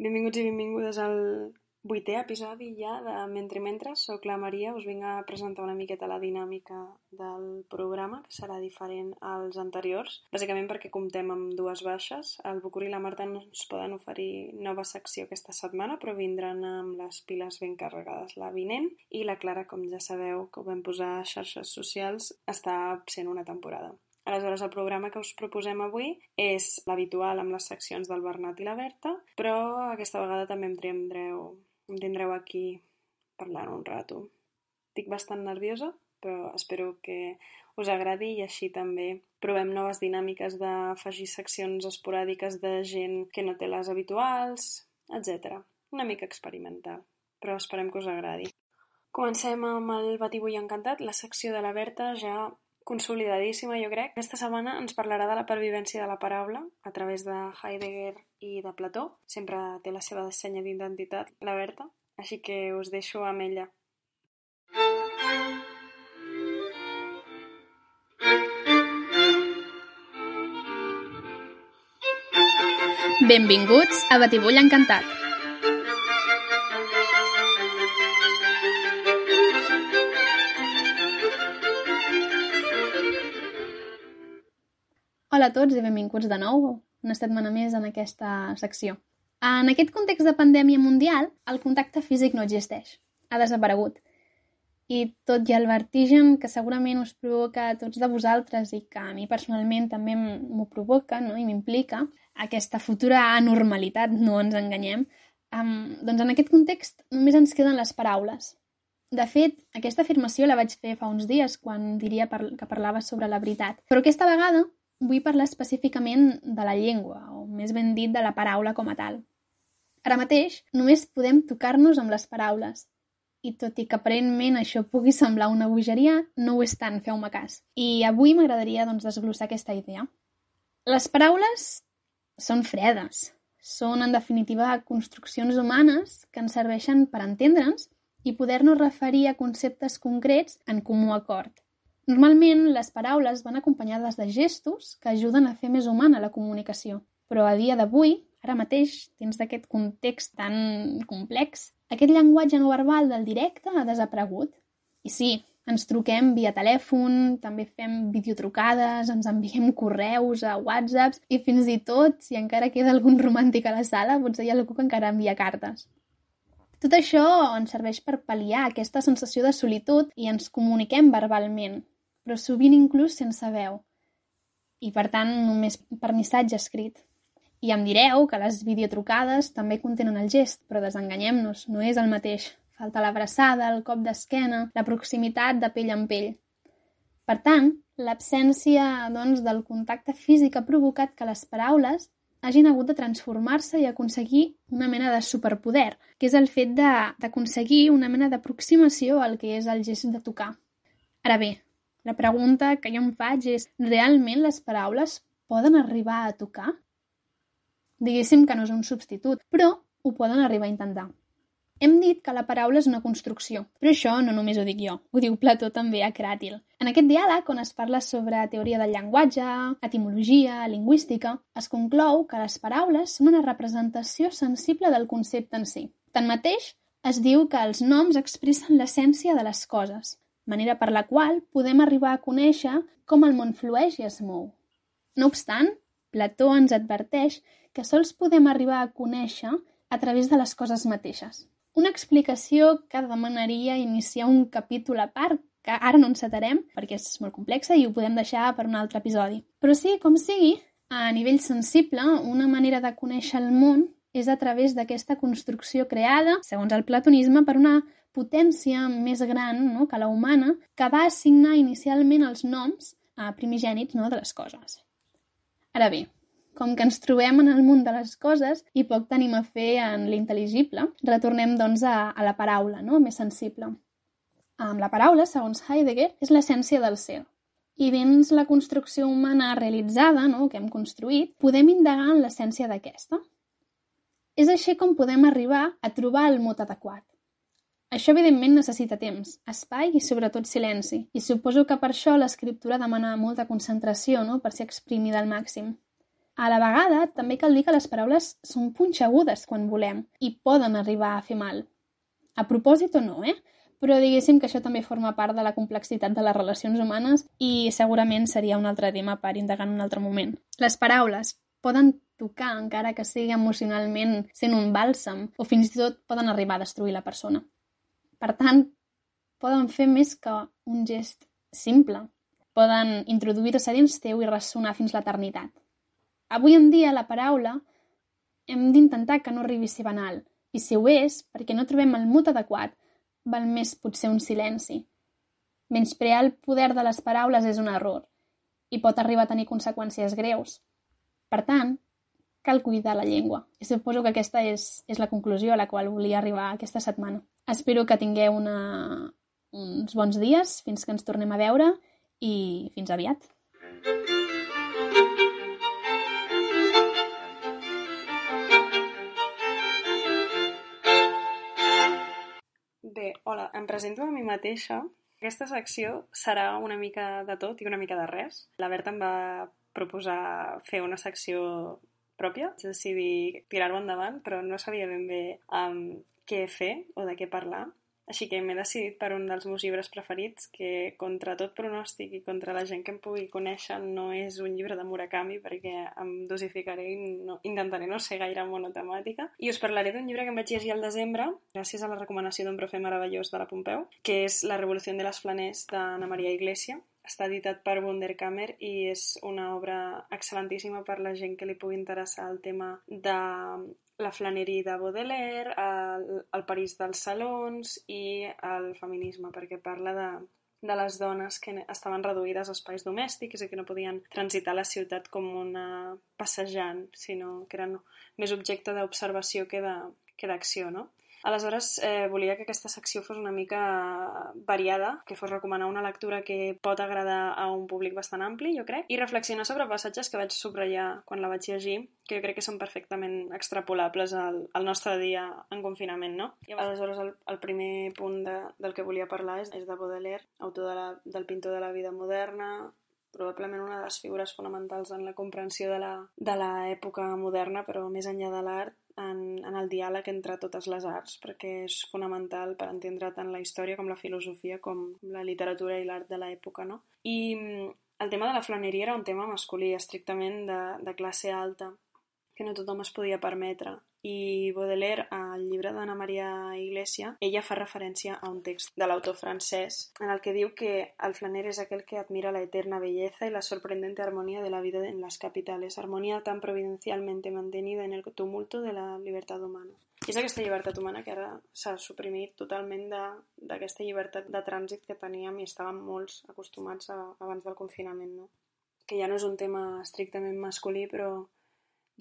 Benvinguts i benvingudes al vuitè episodi ja de Mentre Mentre. Soc la Maria, us vinc a presentar una miqueta la dinàmica del programa, que serà diferent als anteriors, bàsicament perquè comptem amb dues baixes. El Bucur i la Marta no ens poden oferir nova secció aquesta setmana, però vindran amb les piles ben carregades la vinent. I la Clara, com ja sabeu, que ho vam posar a xarxes socials, està absent una temporada. Aleshores, el programa que us proposem avui és l'habitual amb les seccions del Bernat i la Berta, però aquesta vegada també em tindreu, em tindreu aquí parlant un rato. Estic bastant nerviosa, però espero que us agradi i així també provem noves dinàmiques d'afegir seccions esporàdiques de gent que no té les habituals, etc. Una mica experimental, però esperem que us agradi. Comencem amb el batibull encantat. La secció de la Berta ja consolidadíssima, jo crec. Aquesta setmana ens parlarà de la pervivència de la paraula a través de Heidegger i de Plató. Sempre té la seva senya d'identitat, la Berta, així que us deixo amb ella. Benvinguts a Batibull Encantat. Hola a tots i benvinguts de nou una setmana més en aquesta secció. En aquest context de pandèmia mundial, el contacte físic no existeix. Ha desaparegut. I tot i el vertigen que segurament us provoca a tots de vosaltres i que a mi personalment també m'ho provoca no? i m'implica, aquesta futura anormalitat, no ens enganyem, um, doncs en aquest context només ens queden les paraules. De fet, aquesta afirmació la vaig fer fa uns dies quan diria que parlava sobre la veritat. Però aquesta vegada vull parlar específicament de la llengua, o més ben dit de la paraula com a tal. Ara mateix només podem tocar-nos amb les paraules, i tot i que aparentment això pugui semblar una bogeria, no ho és tant, feu-me cas. I avui m'agradaria doncs, desglossar aquesta idea. Les paraules són fredes, són en definitiva construccions humanes que ens serveixen per entendre'ns i poder-nos referir a conceptes concrets en comú acord. Normalment, les paraules van acompanyades de gestos que ajuden a fer més humana la comunicació. Però a dia d'avui, ara mateix, dins d'aquest context tan complex, aquest llenguatge no verbal del directe ha desaparegut. I sí, ens truquem via telèfon, també fem videotrucades, ens enviem correus a whatsapps i fins i tot, si encara queda algun romàntic a la sala, potser hi ha algú que encara envia cartes. Tot això ens serveix per pal·liar aquesta sensació de solitud i ens comuniquem verbalment, però sovint inclús sense veu, i per tant només per missatge escrit. I em direu que les videotrucades també contenen el gest, però desenganyem-nos, no és el mateix. Falta l'abraçada, el cop d'esquena, la proximitat de pell en pell. Per tant, l'absència doncs, del contacte físic ha provocat que les paraules hagin hagut de transformar-se i aconseguir una mena de superpoder, que és el fet d'aconseguir una mena d'aproximació al que és el gest de tocar. Ara bé, la pregunta que jo em faig és, realment les paraules poden arribar a tocar? Diguéssim que no és un substitut, però ho poden arribar a intentar. Hem dit que la paraula és una construcció, però això no només ho dic jo, ho diu Plató també a Cràtil. En aquest diàleg, on es parla sobre teoria del llenguatge, etimologia, lingüística, es conclou que les paraules són una representació sensible del concepte en si. Tanmateix, es diu que els noms expressen l'essència de les coses manera per la qual podem arribar a conèixer com el món flueix i es mou. No obstant, Plató ens adverteix que sols podem arribar a conèixer a través de les coses mateixes. Una explicació que demanaria iniciar un capítol a part, que ara no encetarem perquè és molt complexa i ho podem deixar per un altre episodi. Però sí, com sigui, a nivell sensible, una manera de conèixer el món és a través d'aquesta construcció creada, segons el platonisme, per una potència més gran no, que la humana que va assignar inicialment els noms a primigènits no, de les coses. Ara bé, com que ens trobem en el món de les coses i poc tenim a fer en l'intel·ligible, retornem doncs a, a la paraula, no? més sensible. Amb la paraula, segons Heidegger, és l'essència del ser. I dins la construcció humana realitzada, no, que hem construït, podem indagar en l'essència d'aquesta. És així com podem arribar a trobar el mot adequat. Això evidentment necessita temps, espai i sobretot silenci, i suposo que per això l'escriptura demana molta concentració no? per ser exprimida al màxim. A la vegada, també cal dir que les paraules són punxegudes quan volem i poden arribar a fer mal. A propòsit o no, eh? Però diguéssim que això també forma part de la complexitat de les relacions humanes i segurament seria un altre tema per indagar en un altre moment. Les paraules poden tocar encara que sigui emocionalment sent un bàlsam o fins i tot poden arribar a destruir la persona. Per tant, poden fer més que un gest simple. Poden introduir-se dins teu i ressonar fins l'eternitat. Avui en dia la paraula hem d'intentar que no arribi a ser banal, i si ho és, perquè no trobem el mot adequat, val més potser un silenci. Menysprear el poder de les paraules és un error i pot arribar a tenir conseqüències greus. Per tant, cal cuidar la llengua. I suposo que aquesta és, és la conclusió a la qual volia arribar aquesta setmana. Espero que tingueu una, uns bons dies fins que ens tornem a veure i fins aviat. Bé, hola, em presento a mi mateixa. Aquesta secció serà una mica de tot i una mica de res. La Berta em va proposar fer una secció pròpia, vaig decidir tirar-ho endavant, però no sabia ben bé um, què fer o de què parlar. Així que m'he decidit per un dels meus llibres preferits, que contra tot pronòstic i contra la gent que em pugui conèixer no és un llibre de Murakami, perquè em dosificaré i no, intentaré no ser gaire monotemàtica. I us parlaré d'un llibre que em vaig llegir al desembre, gràcies a la recomanació d'un profe meravellós de la Pompeu, que és La revolució de les flaners d'Anna Maria Iglesia, està editat per Wunderkammer i és una obra excel·lentíssima per la gent que li pugui interessar el tema de la flaneria de Baudelaire, el, el París dels salons i el feminisme, perquè parla de, de les dones que estaven reduïdes a espais domèstics i que no podien transitar la ciutat com una passejant, sinó que eren més objecte d'observació que d'acció, no? Aleshores, eh, volia que aquesta secció fos una mica variada, que fos recomanar una lectura que pot agradar a un públic bastant ampli, jo crec, i reflexionar sobre passatges que vaig subratllar quan la vaig llegir, que jo crec que són perfectament extrapolables al, al nostre dia en confinament, no? I aleshores el, el primer punt de, del que volia parlar és, és de Baudelaire, autor de la, del pintor de la vida moderna, probablement una de les figures fonamentals en la comprensió de l'època moderna, però més enllà de l'art, en, en el diàleg entre totes les arts, perquè és fonamental per entendre tant la història com la filosofia com la literatura i l'art de l'època, no? I mm, el tema de la flaneria era un tema masculí, estrictament de, de classe alta, que no tothom es podia permetre i Baudelaire, al llibre d'Anna Maria Iglesia, ella fa referència a un text de l'autor francès en el que diu que el flaner és aquel que admira la eterna belleza y la sorprendente armonía de la vida en las capitales, armonía tan providencialmente mantenida en el tumulto de la libertad humana. I és aquesta llibertat humana que ara s'ha suprimit totalment d'aquesta llibertat de trànsit que teníem i estàvem molts acostumats a, abans del confinament, no? Que ja no és un tema estrictament masculí, però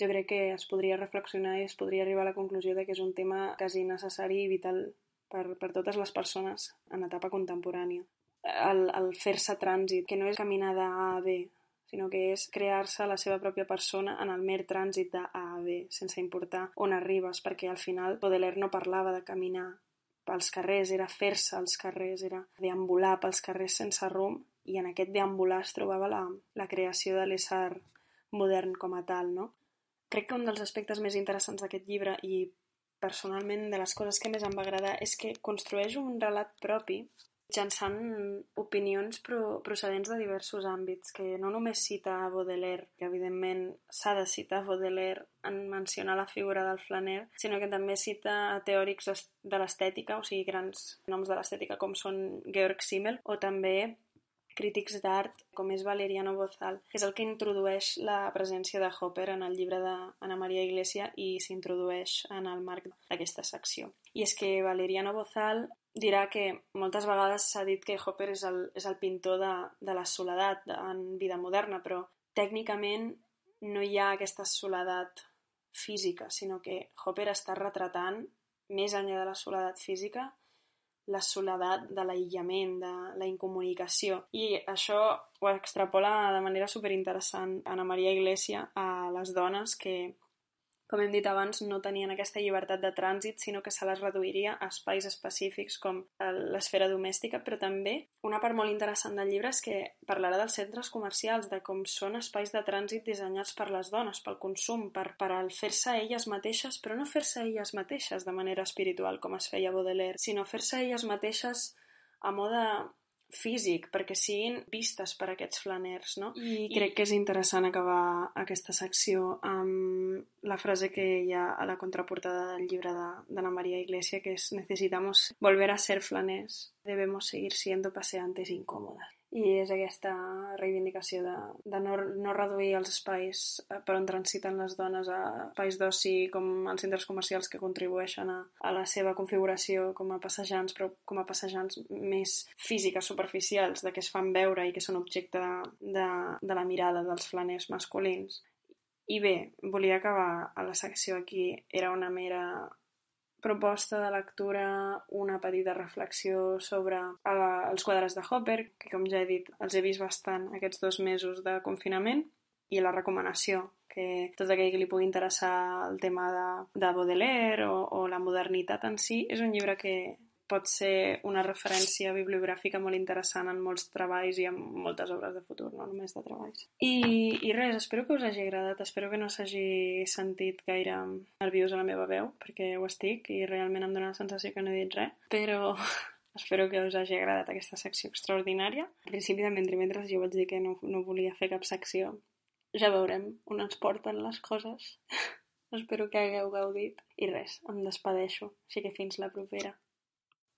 jo crec que es podria reflexionar i es podria arribar a la conclusió de que és un tema quasi necessari i vital per, per totes les persones en etapa contemporània. El, el fer-se trànsit, que no és caminar de A a B, sinó que és crear-se la seva pròpia persona en el mer trànsit de A a B, sense importar on arribes, perquè al final Baudelaire no parlava de caminar pels carrers, era fer-se als carrers, era deambular pels carrers sense rumb, i en aquest deambular es trobava la, la creació de l'ésser modern com a tal, no? Crec que un dels aspectes més interessants d'aquest llibre i personalment de les coses que més em va agradar és que construeix un relat propi mitjançant opinions pro procedents de diversos àmbits, que no només cita a Baudelaire, que evidentment s'ha de citar Baudelaire en mencionar la figura del flaner, sinó que també cita teòrics de l'estètica, o sigui, grans noms de l'estètica com són Georg Simmel, o també crítics d'art com és Valeriano Bozal, que és el que introdueix la presència de Hopper en el llibre d'Anna Maria Iglesia i s'introdueix en el marc d'aquesta secció. I és que Valeriano Bozal dirà que moltes vegades s'ha dit que Hopper és el, és el pintor de, de la soledat en vida moderna, però tècnicament no hi ha aquesta soledat física, sinó que Hopper està retratant, més enllà de la soledat física, la soledat de l'aïllament, de la incomunicació. I això ho extrapola de manera superinteressant Ana Maria Iglesia a les dones que com hem dit abans, no tenien aquesta llibertat de trànsit, sinó que se les reduiria a espais específics com l'esfera domèstica, però també una part molt interessant del llibre és que parlarà dels centres comercials, de com són espais de trànsit dissenyats per les dones, pel consum, per, per al fer-se elles mateixes, però no fer-se elles mateixes de manera espiritual, com es feia Baudelaire, sinó fer-se elles mateixes a mode físic, perquè siguin vistes per aquests flaners, no? I crec que és interessant acabar aquesta secció amb la frase que hi ha a la contraportada del llibre de, la Maria Iglesia, que és Necesitamos volver a ser flaners, debemos seguir siendo paseantes incómodas i és aquesta reivindicació de, de no, no reduir els espais eh, per on transiten les dones a espais d'oci com els centres comercials que contribueixen a, a la seva configuració com a passejants, però com a passejants més físiques, superficials, de què es fan veure i que són objecte de, de, de la mirada dels flaners masculins. I bé, volia acabar a la secció aquí. Era una mera proposta de lectura una petita reflexió sobre els quadres de Hopper, que com ja he dit els he vist bastant aquests dos mesos de confinament, i la recomanació que tot aquell que li pugui interessar el tema de, de Baudelaire o, o la modernitat en si, és un llibre que, pot ser una referència bibliogràfica molt interessant en molts treballs i en moltes obres de futur, no només de treballs. I, i res, espero que us hagi agradat, espero que no s'hagi sentit gaire nerviós a la meva veu, perquè ho estic i realment em dóna la sensació que no he dit res, però espero que us hagi agradat aquesta secció extraordinària. Al principi de mentre jo vaig dir que no, no volia fer cap secció. Ja veurem on ens porten les coses. espero que hagueu gaudit. I res, em despedeixo, així que fins la propera.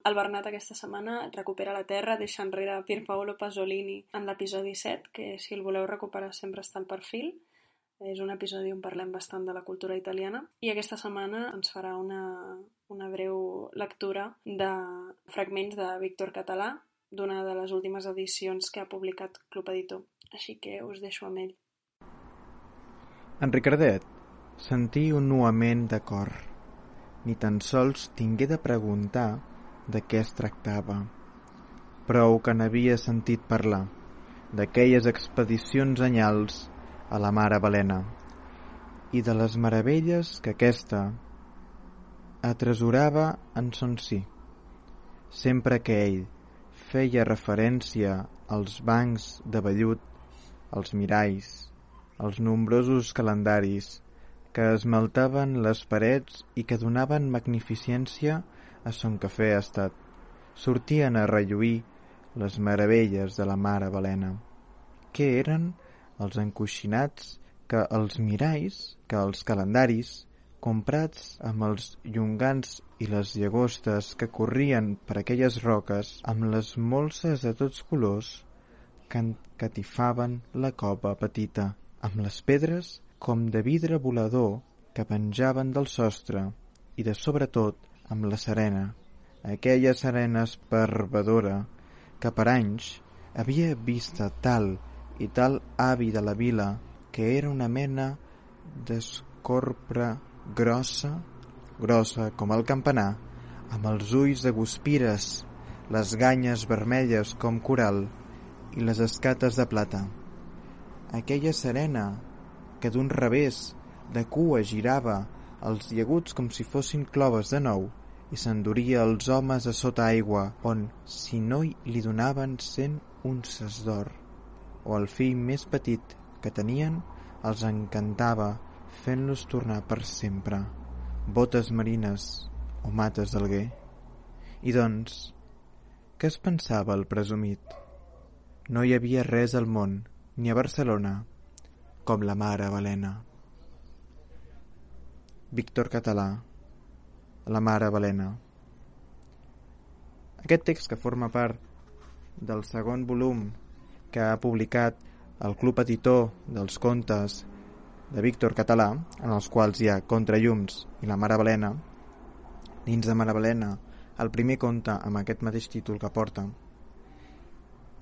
El Bernat aquesta setmana recupera la Terra, deixa enrere Pierpaolo Pasolini en l'episodi 7, que si el voleu recuperar sempre està al perfil. És un episodi on parlem bastant de la cultura italiana. I aquesta setmana ens farà una, una breu lectura de fragments de Víctor Català, d'una de les últimes edicions que ha publicat Club Editor. Així que us deixo amb ell. En Ricardet sentí un nuament de cor. Ni tan sols tingué de preguntar de què es tractava. Prou que n'havia sentit parlar, d'aquelles expedicions anyals a la mare Balena, i de les meravelles que aquesta atresorava en son si. Sempre que ell feia referència als bancs de vellut, als miralls, als nombrosos calendaris que esmaltaven les parets i que donaven magnificència a son cafè estat, sortien a relluir les meravelles de la mare Balena. Què eren els encoixinats que els miralls, que els calendaris, comprats amb els llongans i les llagostes que corrien per aquelles roques amb les molses de tots colors que catifaven la copa petita, amb les pedres com de vidre volador que penjaven del sostre i de sobretot amb la serena, aquella serena esparvedora que per anys havia vista tal i tal avi de la vila que era una mena d'escorpra grossa, grossa com el campanar, amb els ulls de guspires, les ganyes vermelles com coral i les escates de plata. Aquella serena que d'un revés de cua girava els llaguts com si fossin cloves de nou i s'enduria els homes a sota aigua, on, si no li donaven cent unces d'or, o el fill més petit que tenien, els encantava fent-los tornar per sempre, botes marines o mates d'alguer. I doncs, què es pensava el presumit? No hi havia res al món, ni a Barcelona, com la mare Balena. Víctor Català la mare Balena. Aquest text, que forma part del segon volum que ha publicat el Club Editor dels contes de Víctor Català, en els quals hi ha Contrallums i la Mare Balena, dins de Mare Balena, el primer conte amb aquest mateix títol que porta,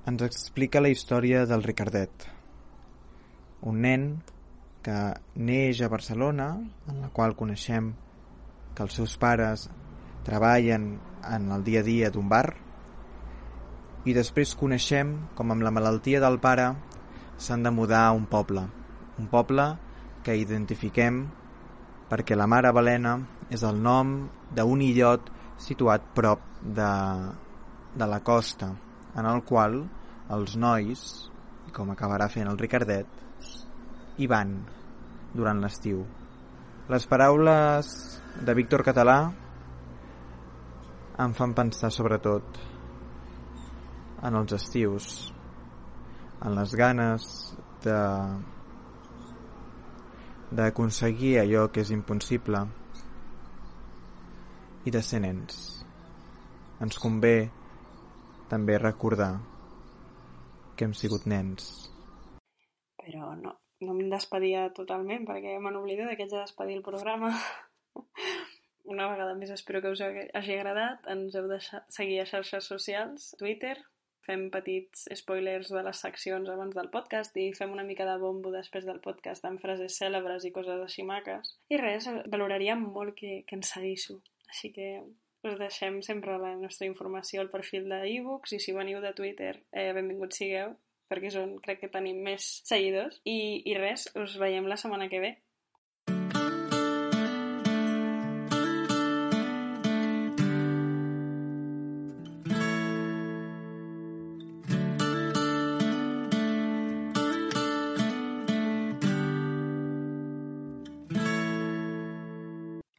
ens explica la història del Ricardet, un nen que neix a Barcelona, en la qual coneixem que els seus pares treballen en el dia a dia d'un bar i després coneixem com amb la malaltia del pare s'han de mudar a un poble, un poble que identifiquem perquè la Mare Balena és el nom d'un illot situat prop de, de la costa, en el qual els nois, com acabarà fent el Ricardet, hi van durant l'estiu. Les paraules de Víctor Català em fan pensar sobretot en els estius, en les ganes de d'aconseguir allò que és impossible i de ser nens. Ens convé també recordar que hem sigut nens. Però no, no em despedia totalment perquè me n'oblido de que haig de despedir el programa. Una vegada més espero que us hagi agradat. Ens heu de seguir a xarxes socials, Twitter, fem petits spoilers de les seccions abans del podcast i fem una mica de bombo després del podcast amb frases cèlebres i coses així maques. I res, valoraríem molt que, que ens seguíssiu. Així que us deixem sempre la nostra informació al perfil de e-books i si veniu de Twitter, eh, benvinguts sigueu, perquè és on crec que tenim més seguidors. I, I res, us veiem la setmana que ve.